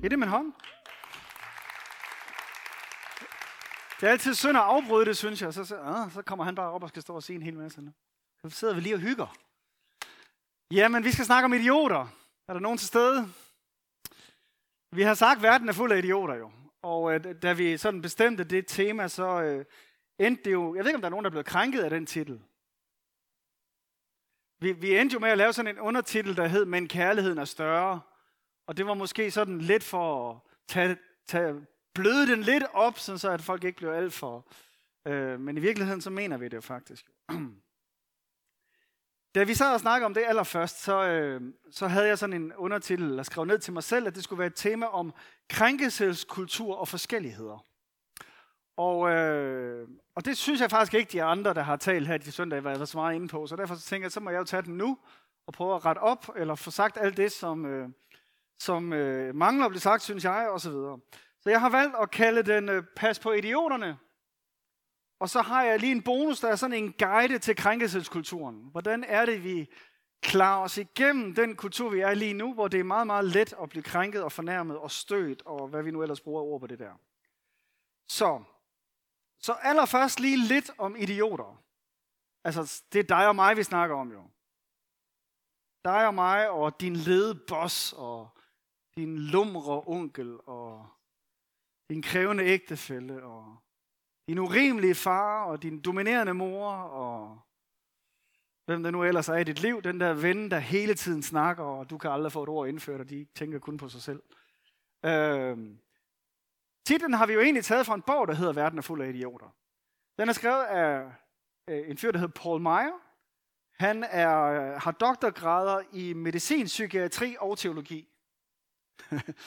Giv det med en hånd. Det er altid synd at afbryde det, synes jeg. Så, så, ah, så kommer han bare op og skal stå og sige en hel masse nu. Så sidder vi lige og hygger. Jamen, vi skal snakke om idioter. Er der nogen til stede? Vi har sagt, at verden er fuld af idioter jo. Og øh, da vi sådan bestemte det tema, så øh, endte det jo... Jeg ved ikke, om der er nogen, der er blevet krænket af den titel. Vi, vi endte jo med at lave sådan en undertitel, der hed Men kærligheden er større. Og det var måske sådan lidt for at tage, tage, bløde den lidt op, så at folk ikke blev alt for... Øh, men i virkeligheden, så mener vi det jo faktisk. Da vi sad og snakkede om det allerførst, så, øh, så havde jeg sådan en undertitel, der skrev ned til mig selv, at det skulle være et tema om krænkelseskultur og forskelligheder. Og, øh, og det synes jeg faktisk ikke, de andre, der har talt her de søndag, var så meget inde på. Så derfor så tænker jeg, så må jeg jo tage den nu og prøve at rette op, eller få sagt alt det, som, øh, som øh, mangler at blive sagt, synes jeg, og så videre. Så jeg har valgt at kalde den øh, Pas på idioterne. Og så har jeg lige en bonus, der er sådan en guide til krænkelseskulturen. Hvordan er det, vi klarer os igennem den kultur, vi er lige nu, hvor det er meget, meget let at blive krænket og fornærmet og stødt, og hvad vi nu ellers bruger ord på det der. Så, så allerførst lige lidt om idioter. Altså, det er dig og mig, vi snakker om jo. Dig og mig, og din lede boss, og din lumre onkel, og din krævende ægtefælle, og din urimelige far, og din dominerende mor, og hvem der nu ellers er i dit liv, den der ven, der hele tiden snakker, og du kan aldrig få et ord indført, og de tænker kun på sig selv. Øhm. Titlen har vi jo egentlig taget fra en bog, der hedder Verden er fuld af idioter. Den er skrevet af øh, en fyr, der hedder Paul Meyer. Han er, har doktorgrader i medicin, psykiatri og teologi.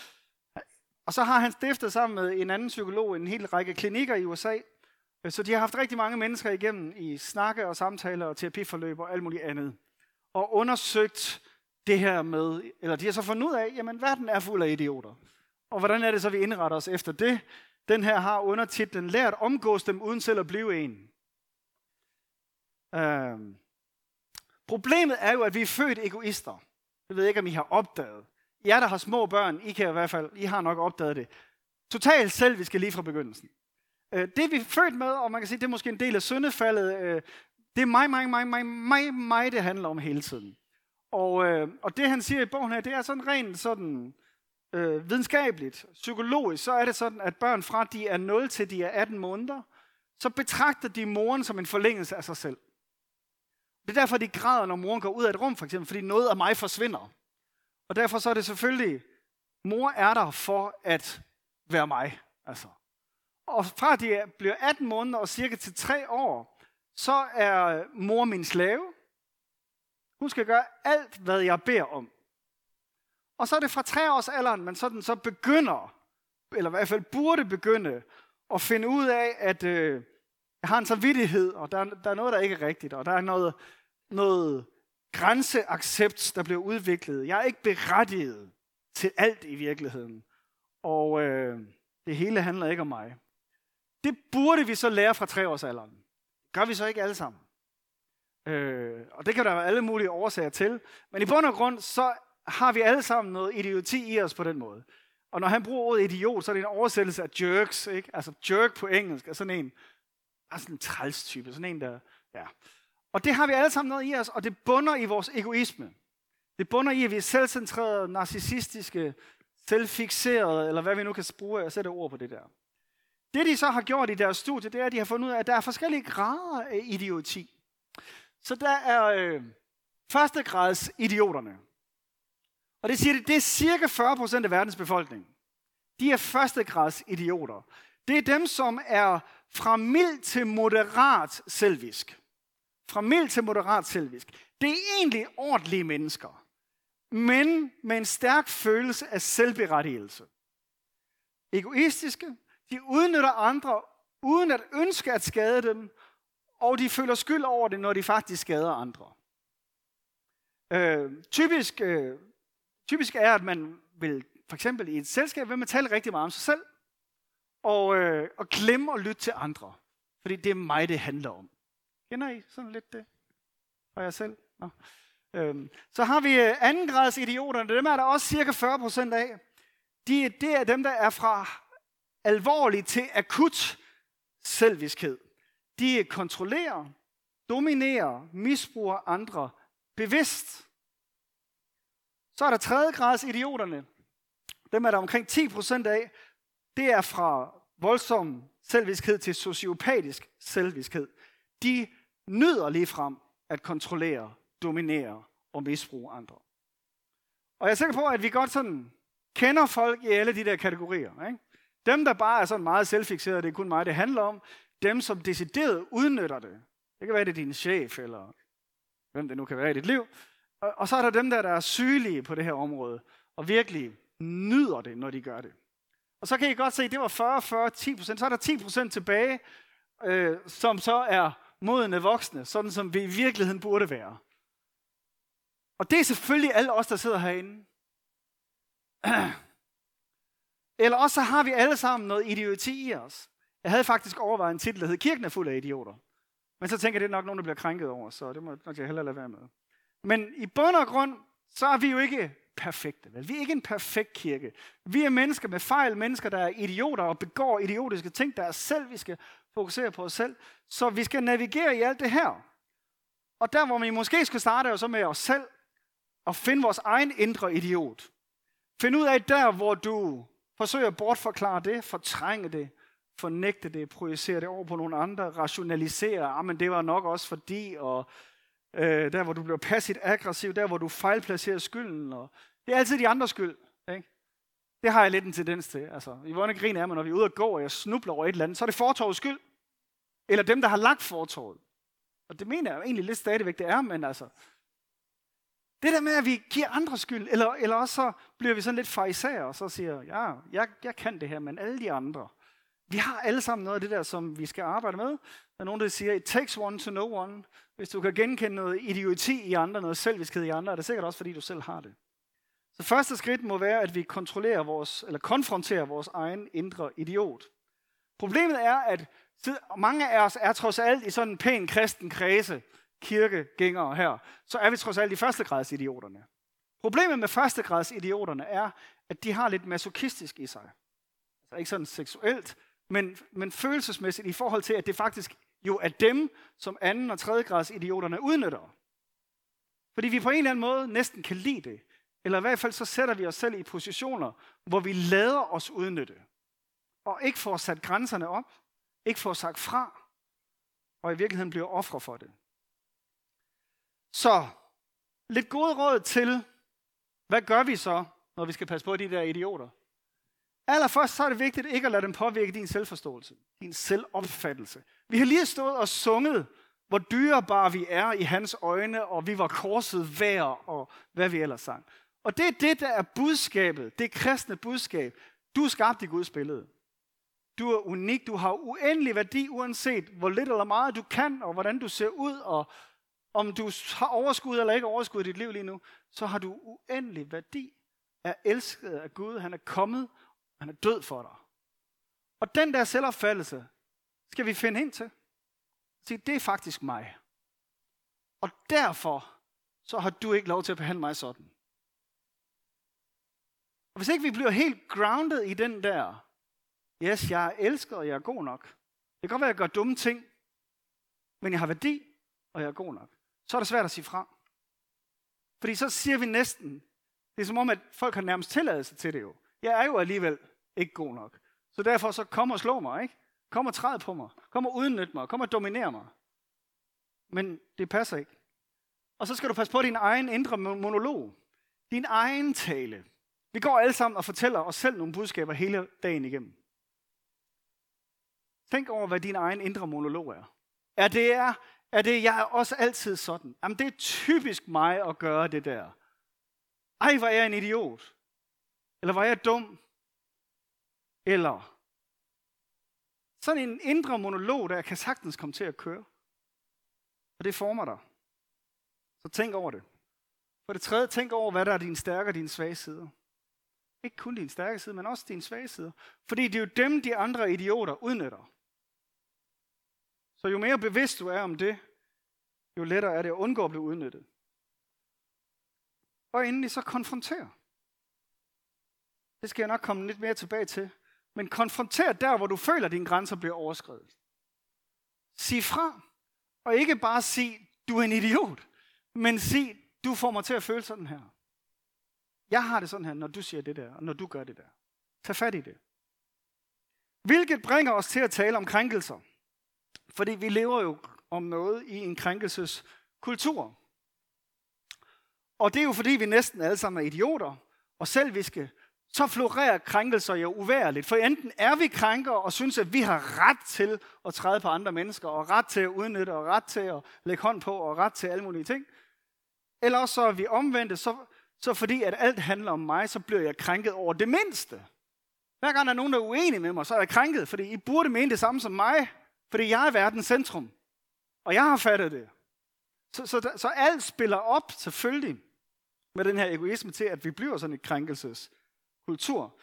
og så har han stiftet sammen med en anden psykolog en hel række klinikker i USA. Øh, så de har haft rigtig mange mennesker igennem i snakke og samtaler og terapiforløb og alt muligt andet. Og undersøgt det her med, eller de har så fundet ud af, jamen verden er fuld af idioter. Og hvordan er det så, vi indretter os efter det? Den her har undertitlen Lært omgås dem uden selv at blive en. Øhm. Problemet er jo, at vi er født egoister. Jeg ved ikke, om I har opdaget jer, der har små børn, I kan i hvert fald, I har nok opdaget det. Totalt selv, vi skal lige fra begyndelsen. Øh, det er vi født med, og man kan sige, det er måske en del af syndefaldet. Øh, det er mig, mig, mig, mig, mig, mig, det handler om hele tiden. Og, øh, og det han siger i bogen her, det er sådan rent sådan øh, videnskabeligt, psykologisk, så er det sådan, at børn fra de er 0 til de er 18 måneder, så betragter de moren som en forlængelse af sig selv. Det er derfor, de græder, når moren går ud af et rum, for eksempel, fordi noget af mig forsvinder. Og derfor så er det selvfølgelig, mor er der for at være mig. Altså. Og fra de bliver 18 måneder og cirka til 3 år, så er mor min slave. Hun skal gøre alt, hvad jeg beder om. Og så er det fra 3 års alderen, man sådan så begynder, eller i hvert fald burde begynde, at finde ud af, at øh, jeg har en samvittighed, og der, der er noget, der ikke er rigtigt, og der er noget, noget grænseaccept, der bliver udviklet. Jeg er ikke berettiget til alt i virkeligheden. Og øh, det hele handler ikke om mig. Det burde vi så lære fra treårsalderen. Gør vi så ikke alle sammen. Øh, og det kan der være alle mulige årsager til. Men i bund og grund, så har vi alle sammen noget idioti i os på den måde. Og når han bruger ordet idiot, så er det en oversættelse af jerks, ikke? Altså jerk på engelsk er sådan en, er sådan en træls type, sådan en, der, ja. Og det har vi alle sammen noget i os, og det bunder i vores egoisme. Det bunder i, at vi er selvcentrerede, narcissistiske, selvfixerede, eller hvad vi nu kan bruge og sætte ord på det der. Det de så har gjort i deres studie, det er, at de har fundet ud af, at der er forskellige grader af idioti. Så der er øh, førstegrads idioterne. Og det siger, det er cirka 40% af verdens befolkning. De er førstegrads idioter. Det er dem, som er fra mild til moderat selvisk. Fra mild til moderat selvisk. Det er egentlig ordentlige mennesker, men med en stærk følelse af selvberettigelse. Egoistiske, de udnytter andre uden at ønske at skade dem, og de føler skyld over det, når de faktisk skader andre. Øh, typisk øh, Typisk er, at man vil, for eksempel i et selskab, vil man tale rigtig meget om sig selv, og, øh, og glemme at lytte til andre. Fordi det er mig, det handler om. Kender I sådan lidt det? Og jeg selv? Nå. Øhm, så har vi andengrads anden grads idioterne. Dem er der også cirka 40 procent af. de, det er dem, der er fra alvorlig til akut selviskhed. De kontrollerer, dominerer, misbruger andre bevidst. Så er der tredje grads idioterne. Dem er der omkring 10 procent af. Det er fra voldsom selviskhed til sociopatisk selviskhed. De nyder lige frem at kontrollere, dominere og misbruge andre. Og jeg er sikker på, at vi godt sådan kender folk i alle de der kategorier. Ikke? Dem, der bare er sådan meget selvfixerede, det er kun mig, det handler om. Dem, som decideret udnytter det. Det kan være, det er din chef, eller hvem det nu kan være i dit liv. Og, og så er der dem, der, der er sygelige på det her område, og virkelig nyder det, når de gør det. Og så kan I godt se, at det var 40, 40, 10 procent. Så er der 10 procent tilbage, øh, som så er modne voksne, sådan som vi i virkeligheden burde være. Og det er selvfølgelig alle os, der sidder herinde. Eller også så har vi alle sammen noget idioti i os. Jeg havde faktisk overvejet en titel, der hed Kirken er fuld af idioter. Men så tænker jeg, det er nok nogen, der bliver krænket over, så det må jeg hellere lade være med. Men i bund og grund, så er vi jo ikke perfekte. Vel? Vi er ikke en perfekt kirke. Vi er mennesker med fejl, mennesker, der er idioter og begår idiotiske ting, der er selviske fokusere på os selv. Så vi skal navigere i alt det her. Og der, hvor vi måske skal starte, er jo så med os selv, og finde vores egen indre idiot. Find ud af der, hvor du forsøger at bortforklare det, fortrænge det, fornægte det, projicere det over på nogle andre, rationalisere, ah, men det var nok også fordi, og øh, der hvor du bliver passivt aggressiv, der hvor du fejlplacerer skylden, og det er altid de andres skyld. Det har jeg lidt en tendens til. Altså, I vågne grin er man, når vi er ude og gå, og jeg snubler over et eller andet, så er det fortovets skyld. Eller dem, der har lagt fortovet. Og det mener jeg jo egentlig lidt stadigvæk, det er, men altså, det der med, at vi giver andre skyld, eller, eller også så bliver vi sådan lidt fariserer, og så siger, ja, jeg, jeg kan det her, men alle de andre. Vi har alle sammen noget af det der, som vi skal arbejde med. Der er nogen, der siger, it takes one to know one. Hvis du kan genkende noget idioti i andre, noget selviskhed i andre, er det sikkert også, fordi du selv har det. Så første skridt må være, at vi kontrollerer vores, eller konfronterer vores egen indre idiot. Problemet er, at mange af os er trods alt i sådan en pæn kristen kredse, kirkegængere her, så er vi trods alt i førstegrads idioterne. Problemet med førstegrads idioterne er, at de har lidt masochistisk i sig. Altså ikke sådan seksuelt, men, men følelsesmæssigt i forhold til, at det faktisk jo er dem, som anden og tredjegrads idioterne udnytter. Fordi vi på en eller anden måde næsten kan lide det. Eller i hvert fald så sætter vi os selv i positioner, hvor vi lader os udnytte. Og ikke får sat grænserne op, ikke får sagt fra, og i virkeligheden bliver ofre for det. Så lidt gode råd til, hvad gør vi så, når vi skal passe på de der idioter? Allerførst så er det vigtigt ikke at lade dem påvirke din selvforståelse, din selvopfattelse. Vi har lige stået og sunget, hvor dyrebare vi er i hans øjne, og vi var korset værd, og hvad vi ellers sang. Og det er det, der er budskabet, det kristne budskab. Du er skabt i Guds billede. Du er unik, du har uendelig værdi, uanset hvor lidt eller meget du kan, og hvordan du ser ud, og om du har overskud eller ikke overskud i dit liv lige nu, så har du uendelig værdi. Er elsket af Gud, han er kommet, han er død for dig. Og den der selvopfattelse skal vi finde ind til. Sige, det er faktisk mig. Og derfor så har du ikke lov til at behandle mig sådan. Og hvis ikke vi bliver helt grounded i den der, yes, jeg er elsket, og jeg er god nok. Det kan godt være, at jeg gør dumme ting, men jeg har værdi, og jeg er god nok. Så er det svært at sige fra. Fordi så siger vi næsten, det er som om, at folk har nærmest tilladelse til det jo. Jeg er jo alligevel ikke god nok. Så derfor så kom og slå mig, ikke? Kom og træd på mig. Kom og udnytte mig. Kom og dominere mig. Men det passer ikke. Og så skal du passe på din egen indre monolog. Din egen tale. Vi går alle sammen og fortæller os selv nogle budskaber hele dagen igennem. Tænk over, hvad din egen indre monolog er. Er det, er, er det jeg er også altid sådan? Jamen, det er typisk mig at gøre det der. Ej, var er jeg en idiot. Eller var jeg dum. Eller sådan en indre monolog, der kan sagtens komme til at køre. Og det former dig. Så tænk over det. For det tredje, tænk over, hvad der er dine stærke og dine svage sider. Ikke kun din stærke side, men også dine svage sider. Fordi det er jo dem, de andre idioter udnytter. Så jo mere bevidst du er om det, jo lettere er det at undgå at blive udnyttet. Og endelig så konfrontere. Det skal jeg nok komme lidt mere tilbage til. Men konfronter der, hvor du føler, at dine grænser bliver overskrevet. Sig fra. Og ikke bare sig, du er en idiot. Men sig, du får mig til at føle sådan her. Jeg har det sådan her, når du siger det der, og når du gør det der. Tag fat i det. Hvilket bringer os til at tale om krænkelser. Fordi vi lever jo om noget i en krænkelseskultur. Og det er jo fordi, vi næsten alle sammen er idioter og selviske, så florerer krænkelser jo uværligt. For enten er vi krænker og synes, at vi har ret til at træde på andre mennesker, og ret til at udnytte, og ret til at lægge hånd på, og ret til alle mulige ting. Eller også så er vi omvendte, så, så fordi at alt handler om mig, så bliver jeg krænket over det mindste. Hver gang der er nogen, der er uenige med mig, så er jeg krænket, fordi I burde mene det samme som mig, fordi jeg er verdens centrum. Og jeg har fattet det. Så, så, så alt spiller op, selvfølgelig, med den her egoisme til, at vi bliver sådan et krænkelseskultur.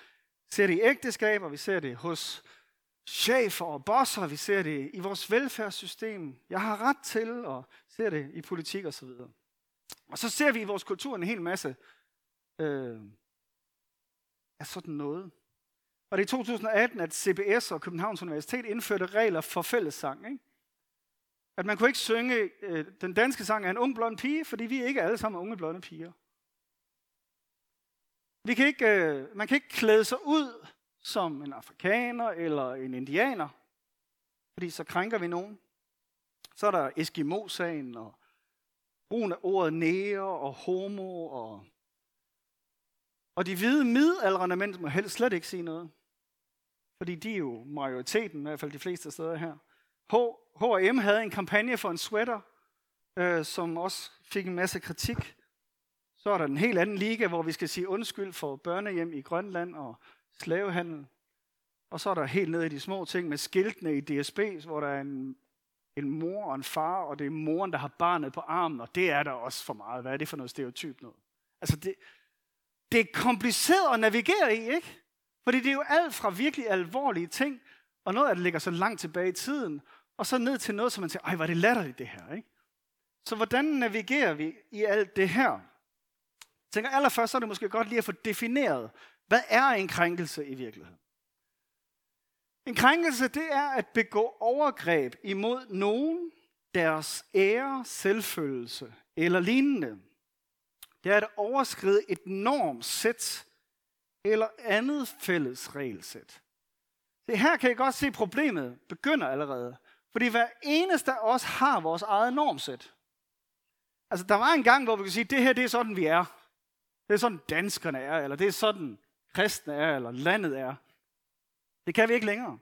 Vi ser det i ægteskaber, vi ser det hos chefer og bosser, vi ser det i vores velfærdssystem. Jeg har ret til, og ser det i politik og så videre. Og så ser vi i vores kultur en hel masse øh, af sådan noget. Og det er i 2018, at CBS og Københavns Universitet indførte regler for fællessang. Ikke? At man kunne ikke synge øh, den danske sang af en ung blond pige, fordi vi ikke alle sammen er unge blonde piger. Vi kan ikke, øh, man kan ikke klæde sig ud som en afrikaner eller en indianer, fordi så krænker vi nogen. Så er der Eskimo-sagen og brugen af ordet nære og homo og og de hvide midaldrende mænd må helst slet ikke sige noget. Fordi de er jo majoriteten, i hvert fald de fleste steder her. H&M havde en kampagne for en sweater, øh, som også fik en masse kritik. Så er der en helt anden liga, hvor vi skal sige undskyld for børnehjem i Grønland og slavehandel. Og så er der helt nede i de små ting med skiltene i DSB, hvor der er en, en mor og en far, og det er moren, der har barnet på armen, og det er der også for meget. Hvad er det for noget stereotyp noget? Altså det, det er kompliceret at navigere i, ikke? Fordi det er jo alt fra virkelig alvorlige ting, og noget af det ligger så langt tilbage i tiden, og så ned til noget, som man siger, ej, var det latterligt det her, ikke? Så hvordan navigerer vi i alt det her? Jeg tænker allerførst, så er det måske godt lige at få defineret, hvad er en krænkelse i virkeligheden? En krænkelse, det er at begå overgreb imod nogen, deres ære, selvfølelse eller lignende. Det er at overskride et normsæt eller andet fælles regelsæt. Det her kan I godt se, problemet begynder allerede. Fordi hver eneste af os har vores eget normsæt. Altså, der var en gang, hvor vi kunne sige, det her, det er sådan, vi er. Det er sådan, danskerne er, eller det er sådan, kristne er, eller landet er. Det kan vi ikke længere.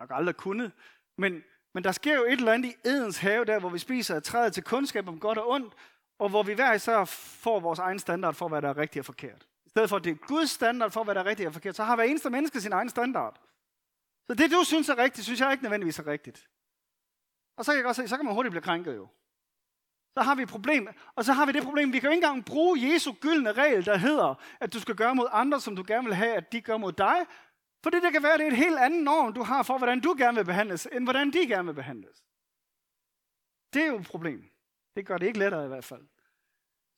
Nok aldrig kunnet. Men, men der sker jo et eller andet i Edens have, der hvor vi spiser af træet til kundskab om godt og ondt, og hvor vi hver især får vores egen standard for, hvad der er rigtigt og forkert. I stedet for, at det er Guds standard for, hvad der er rigtigt og forkert, så har hver eneste menneske sin egen standard. Så det, du synes er rigtigt, synes jeg ikke nødvendigvis er rigtigt. Og så kan jeg godt se, så kan man hurtigt blive krænket jo. Så har vi et problem. Og så har vi det problem, vi kan jo ikke engang bruge Jesu gyldne regel, der hedder, at du skal gøre mod andre, som du gerne vil have, at de gør mod dig. For det, der kan være, det er et helt andet norm, du har for, hvordan du gerne vil behandles, end hvordan de gerne vil behandles. Det er jo et problem. Det gør det ikke lettere i hvert fald.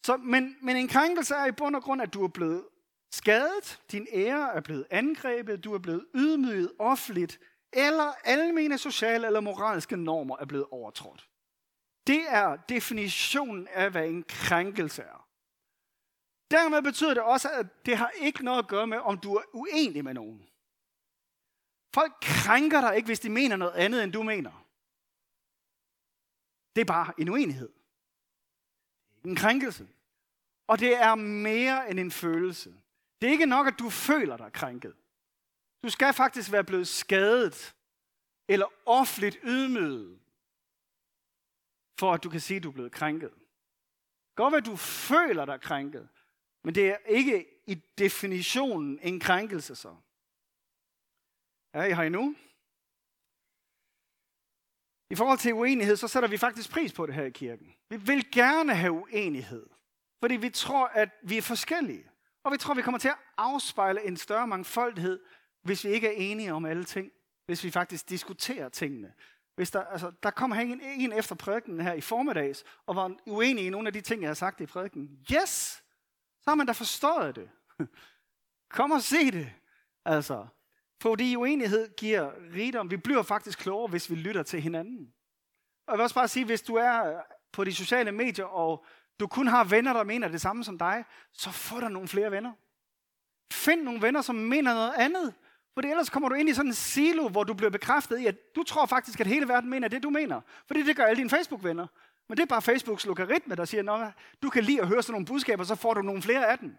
Så, men, men en krænkelse er i bund og grund, at du er blevet skadet, din ære er blevet angrebet, du er blevet ydmyget offentligt, eller almene sociale eller moralske normer er blevet overtrådt. Det er definitionen af, hvad en krænkelse er. Dermed betyder det også, at det har ikke noget at gøre med, om du er uenig med nogen. Folk krænker dig ikke, hvis de mener noget andet, end du mener. Det er bare en uenighed. En krænkelse. Og det er mere end en følelse. Det er ikke nok, at du føler dig krænket. Du skal faktisk være blevet skadet eller offentligt ydmyget, for at du kan sige, at du er blevet krænket. Godt være, at du føler dig krænket, men det er ikke i definitionen en krænkelse så. Er I her endnu? I forhold til uenighed, så sætter vi faktisk pris på det her i kirken. Vi vil gerne have uenighed, fordi vi tror, at vi er forskellige. Og vi tror, vi kommer til at afspejle en større mangfoldighed, hvis vi ikke er enige om alle ting. Hvis vi faktisk diskuterer tingene. Hvis der, altså, der kom en, en efter prædiken her i formiddags, og var uenig i nogle af de ting, jeg har sagt i prædiken. Yes! Så har man da forstået det. Kom og se det. Altså, fordi uenighed giver rigdom. Vi bliver faktisk klogere, hvis vi lytter til hinanden. Og jeg vil også bare sige, hvis du er øh, på de sociale medier, og du kun har venner, der mener det samme som dig, så få dig nogle flere venner. Find nogle venner, som mener noget andet. For ellers kommer du ind i sådan en silo, hvor du bliver bekræftet i, at du tror faktisk, at hele verden mener det, du mener. Fordi det gør alle dine Facebook-venner. Men det er bare Facebooks logaritme, der siger, at du kan lide at høre sådan nogle budskaber, så får du nogle flere af dem.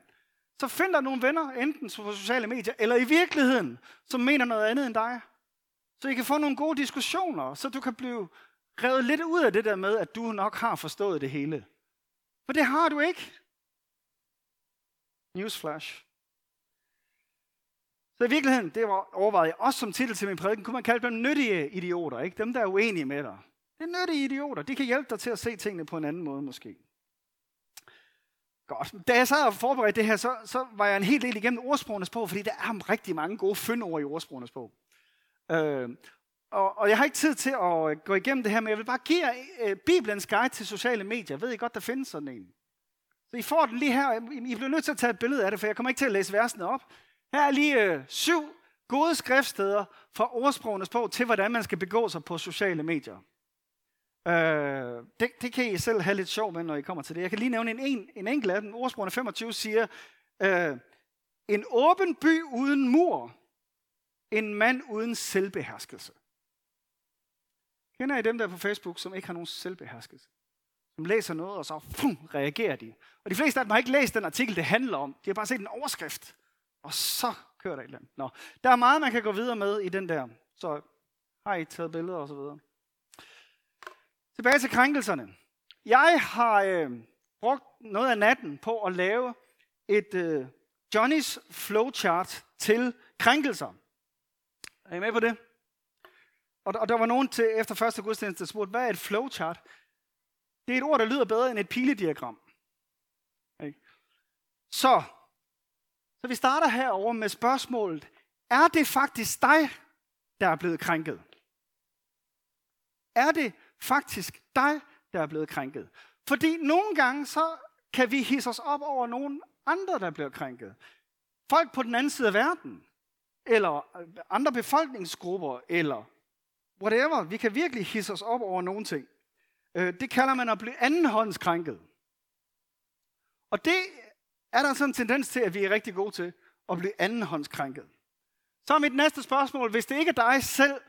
Så find dig nogle venner, enten på sociale medier, eller i virkeligheden, som mener noget andet end dig. Så I kan få nogle gode diskussioner, så du kan blive revet lidt ud af det der med, at du nok har forstået det hele. For det har du ikke. Newsflash. Så i virkeligheden, det var overvejet også som titel til min prædiken, kunne man kalde dem nyttige idioter, ikke? Dem, der er uenige med dig. Det er nyttige idioter. De kan hjælpe dig til at se tingene på en anden måde måske. Godt. Da jeg sad og forberedte det her, så, så var jeg en hel del igennem ordsprogenes bog, fordi der er rigtig mange gode fyndord i ordsprogenes bog. Øh, og, og jeg har ikke tid til at øh, gå igennem det her, men jeg vil bare give jer øh, Bibelens guide til sociale medier. Ved I godt, der findes sådan en? Så I får den lige her. I bliver nødt til at tage et billede af det, for jeg kommer ikke til at læse versene op. Her er lige øh, syv gode skriftsteder fra ordsprogenes bog til, hvordan man skal begå sig på sociale medier. Øh, det, det kan I selv have lidt sjov med, når I kommer til det. Jeg kan lige nævne en, en, en enkelt af dem. Ordsprogene 25 siger, øh, en åben by uden mur, en mand uden selvbeherskelse. Kender I dem der på Facebook, som ikke har nogen selvbeherskelse? Som læser noget, og så pum, reagerer de. Og de fleste af dem har ikke læst den artikel, det handler om. De har bare set en overskrift. Og så kører der et eller andet. Nå, der er meget, man kan gå videre med i den der. Så har I taget billeder og så videre. Tilbage til krænkelserne. Jeg har øh, brugt noget af natten på at lave et øh, Johnnys flowchart til krænkelser. Er I med på det? Og, og der var nogen til efter første gudstjeneste, der spurgte, hvad er et flowchart? Det er et ord, der lyder bedre end et pilediagram. Okay. Så, så vi starter herover med spørgsmålet, er det faktisk dig, der er blevet krænket? Er det faktisk dig, der er blevet krænket? Fordi nogle gange, så kan vi hisse os op over nogen andre, der bliver krænket. Folk på den anden side af verden, eller øh, andre befolkningsgrupper, eller whatever. Vi kan virkelig hisse os op over nogle ting. Øh, det kalder man at blive andenhåndskrænket. Og det er der sådan en tendens til, at vi er rigtig gode til at blive andenhåndskrænket. Så er mit næste spørgsmål, hvis det ikke er dig selv,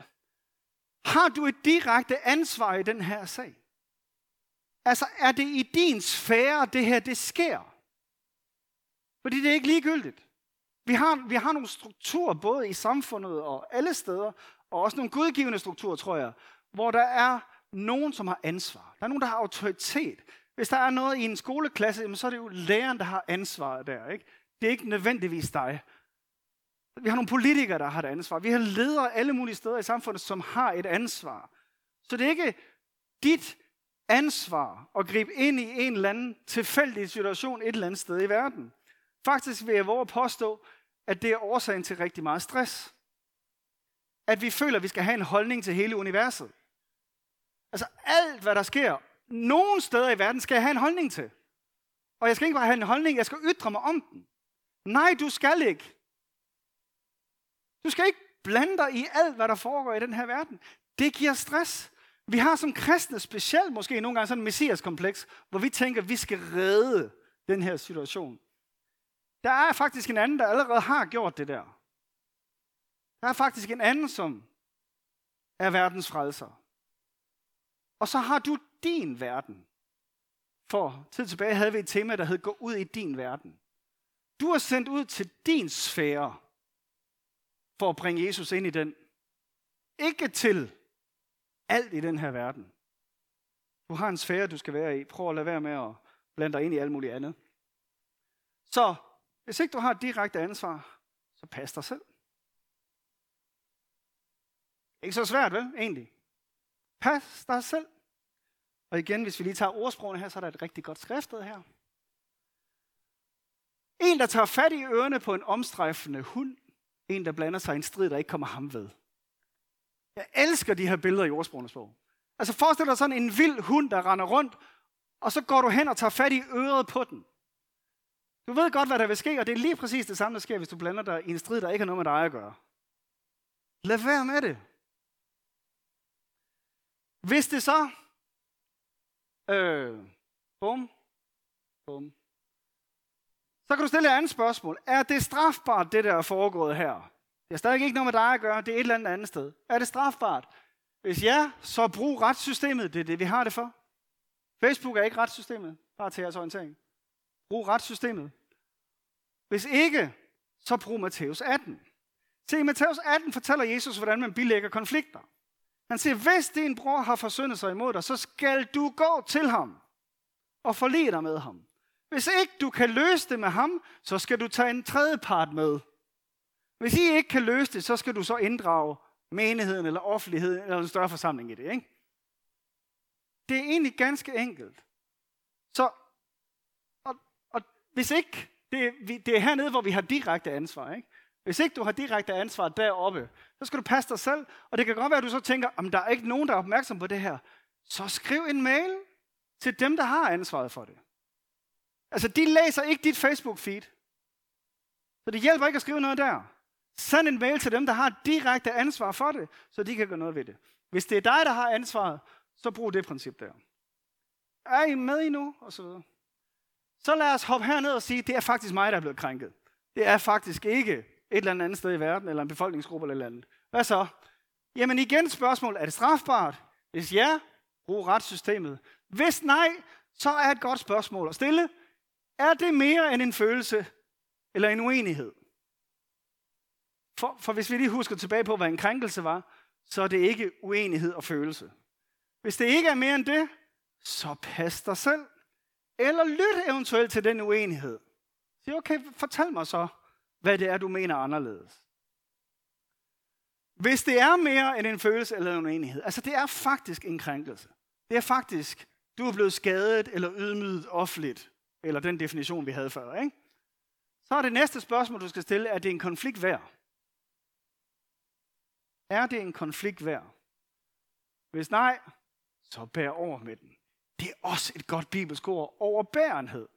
har du et direkte ansvar i den her sag? Altså, er det i din sfære, det her det sker? Fordi det er ikke ligegyldigt. Vi har, vi har nogle strukturer, både i samfundet og alle steder, og også nogle gudgivende strukturer, tror jeg, hvor der er nogen, som har ansvar. Der er nogen, der har autoritet. Hvis der er noget i en skoleklasse, så er det jo læreren, der har ansvaret der. Ikke? Det er ikke nødvendigvis dig. Vi har nogle politikere, der har et ansvar. Vi har ledere alle mulige steder i samfundet, som har et ansvar. Så det er ikke dit ansvar at gribe ind i en eller anden tilfældig situation et eller andet sted i verden. Faktisk vil jeg våge at påstå, at det er årsagen til rigtig meget stress at vi føler, at vi skal have en holdning til hele universet. Altså alt, hvad der sker, nogen steder i verden, skal jeg have en holdning til. Og jeg skal ikke bare have en holdning, jeg skal ytre mig om den. Nej, du skal ikke. Du skal ikke blande dig i alt, hvad der foregår i den her verden. Det giver stress. Vi har som kristne specielt måske nogle gange sådan en messiaskompleks, hvor vi tænker, at vi skal redde den her situation. Der er faktisk en anden, der allerede har gjort det der. Der er faktisk en anden, som er verdens frelser. Og så har du din verden. For tid tilbage havde vi et tema, der hed Gå ud i din verden. Du er sendt ud til din sfære, for at bringe Jesus ind i den. Ikke til alt i den her verden. Du har en sfære, du skal være i. Prøv at lade være med at blande dig ind i alt muligt andet. Så hvis ikke du har et direkte ansvar, så pas dig selv. Ikke så svært, vel, egentlig? Pas dig selv. Og igen, hvis vi lige tager ordsprogene her, så er der et rigtig godt skriftet her. En, der tager fat i ørerne på en omstrejfende hund. En, der blander sig i en strid, der ikke kommer ham ved. Jeg elsker de her billeder i ordsprogenes bog. Altså forestil dig sådan en vild hund, der render rundt, og så går du hen og tager fat i øret på den. Du ved godt, hvad der vil ske, og det er lige præcis det samme, der sker, hvis du blander dig i en strid, der ikke har noget med dig at gøre. Lad være med det. Hvis det så... Øh, bum, bum. Så kan du stille et andet spørgsmål. Er det strafbart, det der er foregået her? Det har stadig ikke noget med dig at gøre, det er et eller andet andet sted. Er det strafbart? Hvis ja, så brug retssystemet, det er det, vi har det for. Facebook er ikke retssystemet, bare til jeres orientering. Brug retssystemet. Hvis ikke, så brug Matthæus 18. Se, i Matthæus 18 fortæller Jesus, hvordan man bilægger konflikter. Han siger, hvis din bror har forsyndet sig imod dig, så skal du gå til ham og forlige dig med ham. Hvis ikke du kan løse det med ham, så skal du tage en tredje part med. Hvis I ikke kan løse det, så skal du så inddrage menigheden eller offentligheden eller en større forsamling i det. Ikke? Det er egentlig ganske enkelt. Så, og, og hvis ikke, det, vi, det er hernede, hvor vi har direkte ansvar. Ikke? Hvis ikke du har direkte ansvar deroppe, så skal du passe dig selv. Og det kan godt være, at du så tænker, om der er ikke nogen, der er opmærksom på det her. Så skriv en mail til dem, der har ansvaret for det. Altså, de læser ikke dit Facebook-feed. Så det hjælper ikke at skrive noget der. Send en mail til dem, der har direkte ansvar for det, så de kan gøre noget ved det. Hvis det er dig, der har ansvaret, så brug det princip der. Er I med i nu? Og så, videre. så lad os hoppe herned og sige, det er faktisk mig, der er blevet krænket. Det er faktisk ikke et eller andet sted i verden, eller en befolkningsgruppe eller andet. Hvad så? Jamen igen spørgsmål, er det strafbart? Hvis ja, brug retssystemet. Hvis nej, så er et godt spørgsmål at stille. Er det mere end en følelse eller en uenighed? For, for hvis vi lige husker tilbage på, hvad en krænkelse var, så er det ikke uenighed og følelse. Hvis det ikke er mere end det, så pas dig selv. Eller lyt eventuelt til den uenighed. Sig, okay, fortæl mig så, hvad det er, du mener anderledes. Hvis det er mere end en følelse eller en uenighed, altså det er faktisk en krænkelse. Det er faktisk, du er blevet skadet eller ydmyget offentligt, eller den definition, vi havde før, ikke? Så er det næste spørgsmål, du skal stille, er det en konflikt værd? Er det en konflikt værd? Hvis nej, så bær over med den. Det er også et godt bibelsk ord, overbærenhed.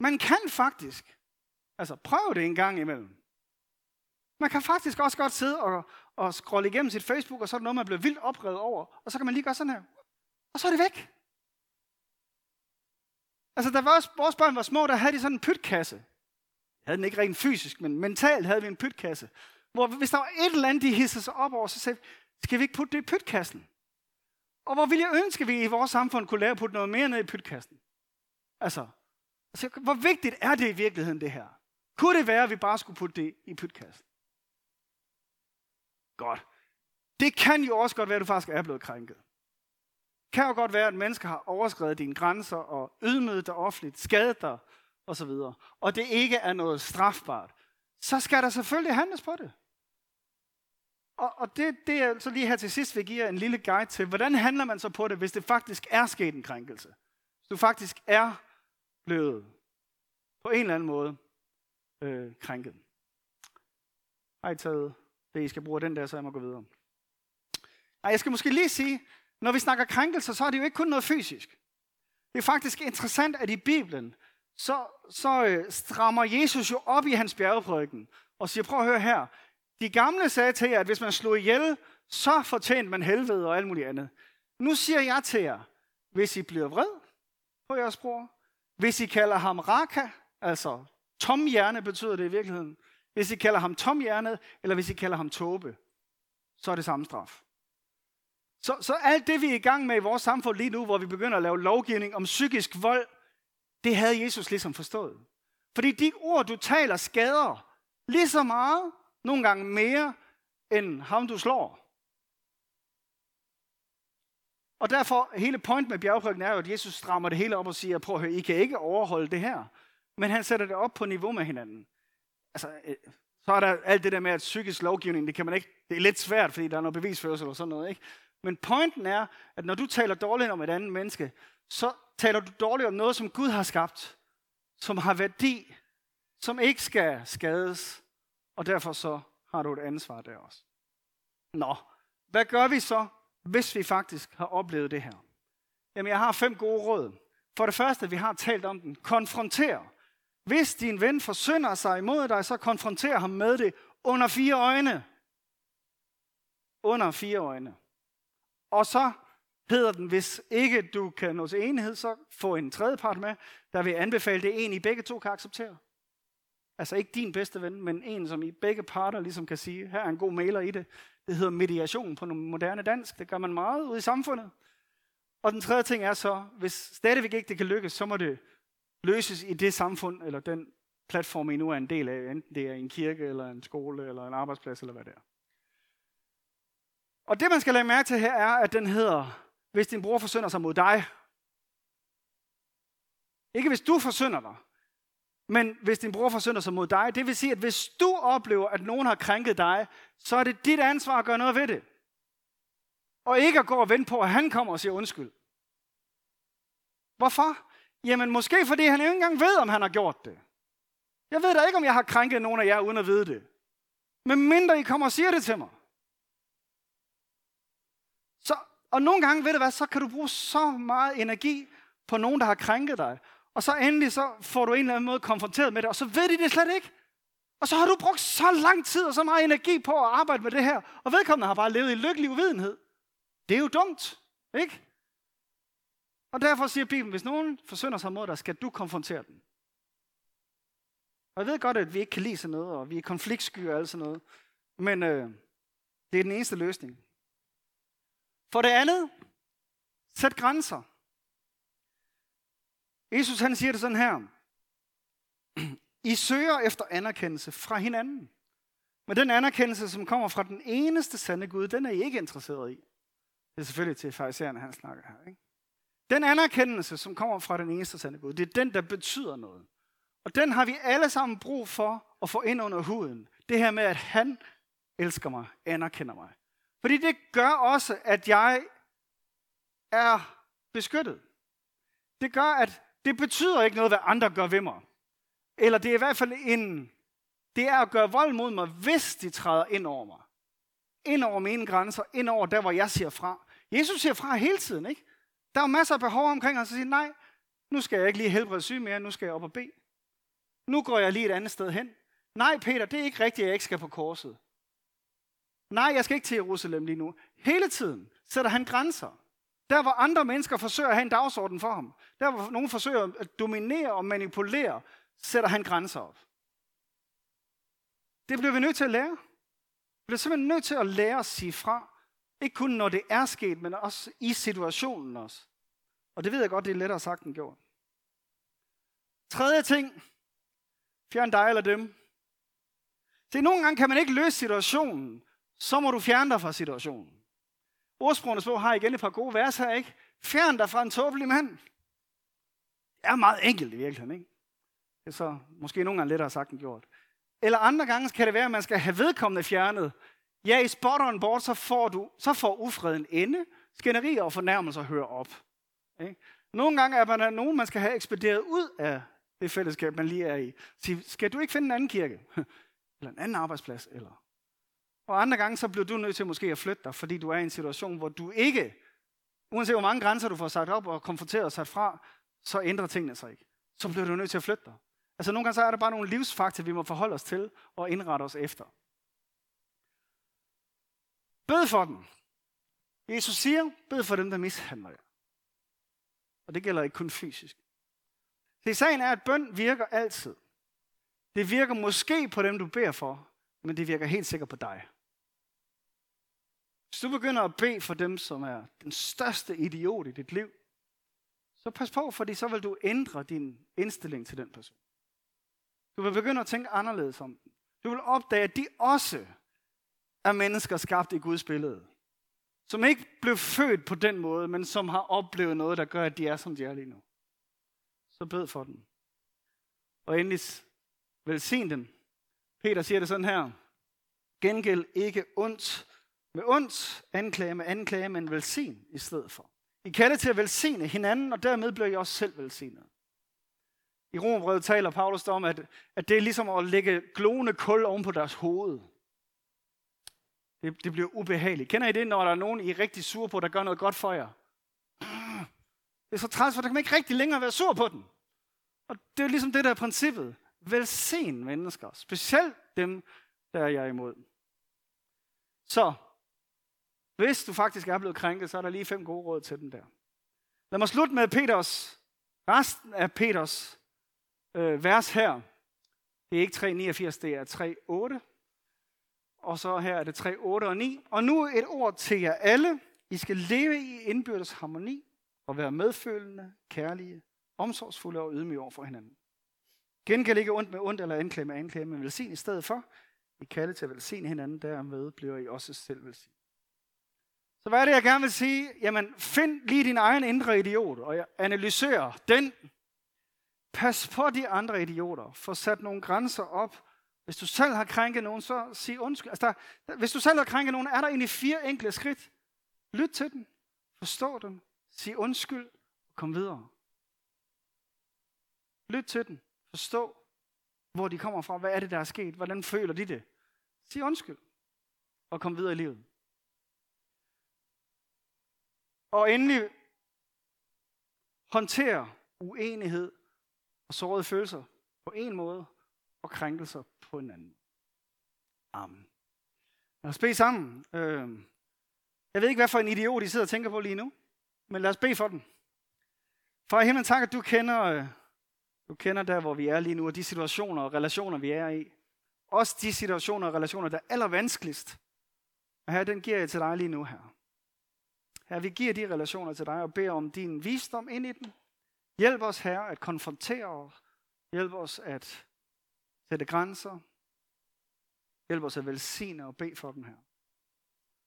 Man kan faktisk, altså prøv det en gang imellem. Man kan faktisk også godt sidde og, og scrolle igennem sit Facebook, og så er der noget, man bliver vildt oprevet over, og så kan man lige gøre sådan her. Og så er det væk. Altså, da vores, vores børn var små, der havde de sådan en pytkasse. Jeg havde den ikke rent fysisk, men mentalt havde vi en pytkasse. Hvor hvis der var et eller andet, de hissede sig op over, så sagde skal vi ikke putte det i pytkassen? Og hvor ville jeg ønske, at vi i vores samfund kunne lære at putte noget mere ned i pytkassen? Altså, altså, hvor vigtigt er det i virkeligheden, det her? Kunne det være, at vi bare skulle putte det i pytkassen? Godt. Det kan jo også godt være, at du faktisk er blevet krænket. Kan jo godt være, at mennesker har overskrevet dine grænser og ydmyget dig offentligt, skadet dig osv. Og det ikke er noget strafbart. Så skal der selvfølgelig handles på det. Og, og det, det er så lige her til sidst vil give jer en lille guide til, hvordan handler man så på det, hvis det faktisk er sket en krænkelse? Hvis du faktisk er blevet på en eller anden måde øh, krænket. Har I taget det, I skal bruge den der, så jeg må gå videre. Nej, jeg skal måske lige sige, når vi snakker krænkelser, så er det jo ikke kun noget fysisk. Det er faktisk interessant, at i Bibelen, så, så øh, strammer Jesus jo op i hans bjergeprædiken og siger, prøv at høre her, de gamle sagde til jer, at hvis man slog ihjel, så fortjente man helvede og alt muligt andet. Nu siger jeg til jer, hvis I bliver vred på jeres bror, hvis I kalder ham raka, altså tomhjerne betyder det i virkeligheden, hvis I kalder ham tomhjernet, eller hvis I kalder ham tåbe, så er det samme straf. Så, så alt det, vi er i gang med i vores samfund lige nu, hvor vi begynder at lave lovgivning om psykisk vold, det havde Jesus ligesom forstået. Fordi de ord, du taler, skader lige så meget, nogle gange mere, end ham du slår. Og derfor, hele point med bjergprædiken er jo, at Jesus strammer det hele op og siger, prøv at høre, I kan ikke overholde det her. Men han sætter det op på niveau med hinanden. Altså, øh, så er der alt det der med, at psykisk lovgivning, det kan man ikke, det er lidt svært, fordi der er noget bevisførsel og sådan noget, ikke? Men pointen er, at når du taler dårligt om et andet menneske, så taler du dårligt om noget, som Gud har skabt, som har værdi, som ikke skal skades, og derfor så har du et ansvar der også. Nå, hvad gør vi så, hvis vi faktisk har oplevet det her? Jamen, jeg har fem gode råd. For det første, vi har talt om den, konfronter. Hvis din ven forsynder sig imod dig, så konfronter ham med det under fire øjne. Under fire øjne. Og så hedder den, hvis ikke du kan nå til enighed, så få en tredje part med, der vil anbefale det en, I begge to kan acceptere. Altså ikke din bedste ven, men en, som I begge parter ligesom kan sige, her er en god maler i det. Det hedder mediation på nogle moderne dansk. Det gør man meget ude i samfundet. Og den tredje ting er så, hvis stadigvæk ikke det kan lykkes, så må det løses i det samfund, eller den platform, I nu er en del af, enten det er en kirke, eller en skole, eller en arbejdsplads, eller hvad det er. Og det, man skal lægge mærke til her, er, at den hedder, hvis din bror forsynder sig mod dig. Ikke hvis du forsynder dig, men hvis din bror forsynder sig mod dig. Det vil sige, at hvis du oplever, at nogen har krænket dig, så er det dit ansvar at gøre noget ved det. Og ikke at gå og vente på, at han kommer og siger undskyld. Hvorfor? Jamen måske fordi han ikke engang ved, om han har gjort det. Jeg ved da ikke, om jeg har krænket nogen af jer, uden at vide det. Men mindre I kommer og siger det til mig. Så, og nogle gange, ved du hvad, så kan du bruge så meget energi på nogen, der har krænket dig. Og så endelig så får du en eller anden måde konfronteret med det, og så ved de det slet ikke. Og så har du brugt så lang tid og så meget energi på at arbejde med det her, og vedkommende har bare levet i lykkelig uvidenhed. Det er jo dumt, ikke? Og derfor siger Bibelen, hvis nogen forsynder sig mod dig, skal du konfrontere den. Og jeg ved godt, at vi ikke kan lide sådan noget, og vi er konfliktsky og alt sådan noget. Men øh, det er den eneste løsning. For det andet, sæt grænser. Jesus han siger det sådan her. I søger efter anerkendelse fra hinanden. Men den anerkendelse, som kommer fra den eneste sande Gud, den er I ikke interesseret i. Det er selvfølgelig til farisæerne, han snakker her. Ikke? Den anerkendelse, som kommer fra den eneste sande Gud, det er den, der betyder noget. Og den har vi alle sammen brug for at få ind under huden. Det her med, at han elsker mig, anerkender mig. Fordi det gør også, at jeg er beskyttet. Det gør, at det betyder ikke noget, hvad andre gør ved mig. Eller det er i hvert fald en, det er at gøre vold mod mig, hvis de træder ind over mig. Ind over mine grænser, ind over der, hvor jeg siger fra. Jesus siger fra hele tiden, ikke? Der er masser af behov omkring os, og siger, nej, nu skal jeg ikke lige helbrede syg mere, nu skal jeg op og bede. Nu går jeg lige et andet sted hen. Nej, Peter, det er ikke rigtigt, at jeg ikke skal på korset. Nej, jeg skal ikke til Jerusalem lige nu. Hele tiden sætter han grænser. Der hvor andre mennesker forsøger at have en dagsorden for ham. Der hvor nogen forsøger at dominere og manipulere, sætter han grænser op. Det bliver vi nødt til at lære. Vi bliver simpelthen nødt til at lære at sige fra. Ikke kun når det er sket, men også i situationen også. Og det ved jeg godt, det er lettere sagt end gjort. Tredje ting. Fjern dig eller dem. Se, nogle gange kan man ikke løse situationen, så må du fjerne dig fra situationen. Ordsprogenes bog har igen et par gode vers her, ikke? Fjern dig fra en tåbelig mand. Det er meget enkelt i virkeligheden, ikke? Det er så måske nogle gange lettere sagt end gjort. Eller andre gange kan det være, at man skal have vedkommende fjernet. Ja, i spot on board, så får, du, så får ufreden ende. Skænderier og fornærmelser hører op. Ikke? Nogle gange er man nogen, man skal have ekspederet ud af det fællesskab, man lige er i. Sige, skal du ikke finde en anden kirke? Eller en anden arbejdsplads? Eller og andre gange, så bliver du nødt til måske at flytte dig, fordi du er i en situation, hvor du ikke, uanset hvor mange grænser du får sat op og konfronteret og sat fra, så ændrer tingene sig ikke. Så bliver du nødt til at flytte dig. Altså nogle gange så er der bare nogle livsfaktorer, vi må forholde os til og indrette os efter. Bed for dem. Jesus siger, bed for dem, der mishandler jer. Og det gælder ikke kun fysisk. Det sagen er, at bøn virker altid. Det virker måske på dem, du beder for, men det virker helt sikkert på dig. Hvis du begynder at bede for dem, som er den største idiot i dit liv, så pas på, fordi så vil du ændre din indstilling til den person. Du vil begynde at tænke anderledes om dem. Du vil opdage, at de også er mennesker skabt i Guds billede. Som ikke blev født på den måde, men som har oplevet noget, der gør, at de er, som de er lige nu. Så bed for dem. Og endelig velsign dem. Peter siger det sådan her. Gengæld ikke ondt med ondt, anklage med anklage, men velsign i stedet for. I kaldet til at velsigne hinanden, og dermed bliver I også selv velsignet. I Romerbrevet taler Paulus om, at, at det er ligesom at lægge glående kul oven på deres hoved. Det, det bliver ubehageligt. Kender I det, når der er nogen, I er rigtig sur på, der gør noget godt for jer? Det er så træls, for der kan man ikke rigtig længere være sur på den. Og det er ligesom det, der er princippet. Velsign mennesker, specielt dem, der er jeg imod. Så, hvis du faktisk er blevet krænket, så er der lige fem gode råd til den der. Lad mig slutte med Peters, resten af Peters øh, vers her. Det er ikke 3,89, det er 3,8. Og så her er det 3,8 og 9. Og nu et ord til jer alle. I skal leve i indbyrdes harmoni og være medfølende, kærlige, omsorgsfulde og ydmyge over for hinanden. Gengæld ikke ondt med ondt eller anklage med anklage, men velsign i stedet for. I kalde til at velsigne hinanden, dermed bliver I også selv velsignet. Så hvad er det, jeg gerne vil sige? Jamen, find lige din egen indre idiot, og analyser den. Pas på de andre idioter. Få sat nogle grænser op. Hvis du selv har krænket nogen, så sig undskyld. Altså der, hvis du selv har krænket nogen, er der egentlig fire enkle skridt. Lyt til den. Forstå den. Sig undskyld. Og kom videre. Lyt til den. Forstå, hvor de kommer fra. Hvad er det, der er sket? Hvordan føler de det? Sig undskyld. Og kom videre i livet. Og endelig håndtere uenighed og sårede følelser på en måde, og krænkelser på en anden. Amen. Lad os bede sammen. Øhm, jeg ved ikke, hvad for en idiot I sidder og tænker på lige nu, men lad os bede for den. Far i himlen, tak, at du kender, øh, du kender der, hvor vi er lige nu, og de situationer og relationer, vi er i. Også de situationer og relationer, der er allervanskeligst. Og her, den giver jeg til dig lige nu her. Herre, vi giver de relationer til dig og beder om din visdom ind i den. Hjælp os her at konfrontere os. Hjælp os at sætte grænser. Hjælp os at velsigne og bede for dem her.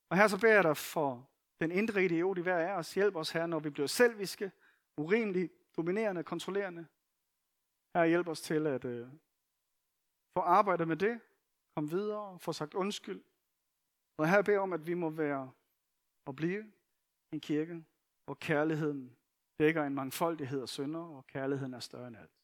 Og her så beder jeg dig for den indre idiot i hver af os. Hjælp os her, når vi bliver selviske, urimelige, dominerende, kontrollerende. Her hjælp os til at øh, få arbejdet med det, komme videre, få sagt undskyld. Og her beder jeg om, at vi må være og blive en kirke, hvor kærligheden dækker en mangfoldighed af synder, og kærligheden er større end alt.